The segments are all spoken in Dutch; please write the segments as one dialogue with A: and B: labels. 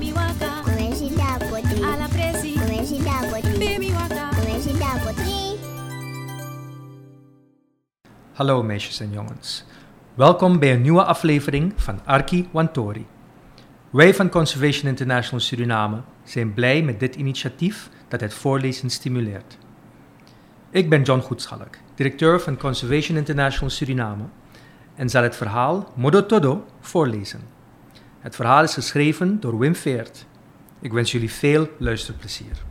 A: Bebe waka. Colégio. Ala presi. Colégio d'água. Bebe waka. Hallo meisjes en jongens. Welkom bij een nieuwe aflevering van Arki Wantori. Wij van Conservation International Suriname zijn blij met dit initiatief dat het voorlezen stimuleert. Ik ben John Goedschalk, directeur van Conservation International Suriname, en zal het verhaal Modo Todo voorlezen. Het verhaal is geschreven door Wim Veert. Ik wens jullie veel luisterplezier.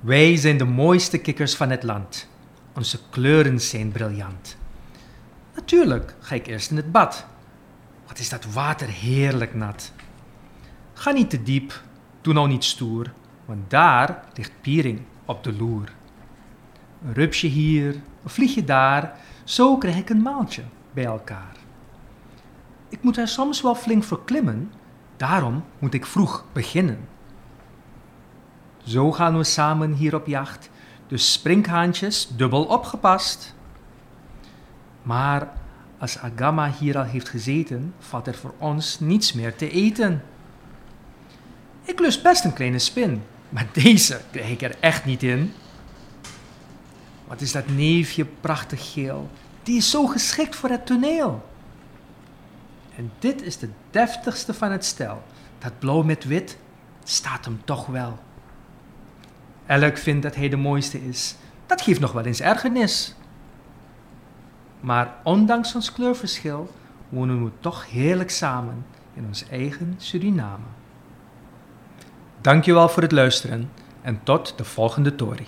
A: Wij zijn de mooiste kikkers van het land. Onze kleuren zijn briljant. Natuurlijk ga ik eerst in het bad. Wat is dat water heerlijk nat. Ga niet te diep, doe nou niet stoer, want daar ligt Piering op de loer. Een rupsje hier, een vliegje daar, zo krijg ik een maaltje bij elkaar. Ik moet er soms wel flink voor klimmen, daarom moet ik vroeg beginnen. Zo gaan we samen hier op jacht, dus sprinkhaantjes dubbel opgepast. Maar als Agama hier al heeft gezeten, valt er voor ons niets meer te eten. Ik lust best een kleine spin, maar deze krijg ik er echt niet in. Wat is dat neefje prachtig geel? Die is zo geschikt voor het toneel. En dit is de deftigste van het stel. Dat blauw met wit staat hem toch wel. Elk vindt dat hij de mooiste is. Dat geeft nog wel eens ergernis. Maar ondanks ons kleurverschil wonen we toch heerlijk samen in ons eigen Suriname. Dankjewel voor het luisteren en tot de volgende Tori.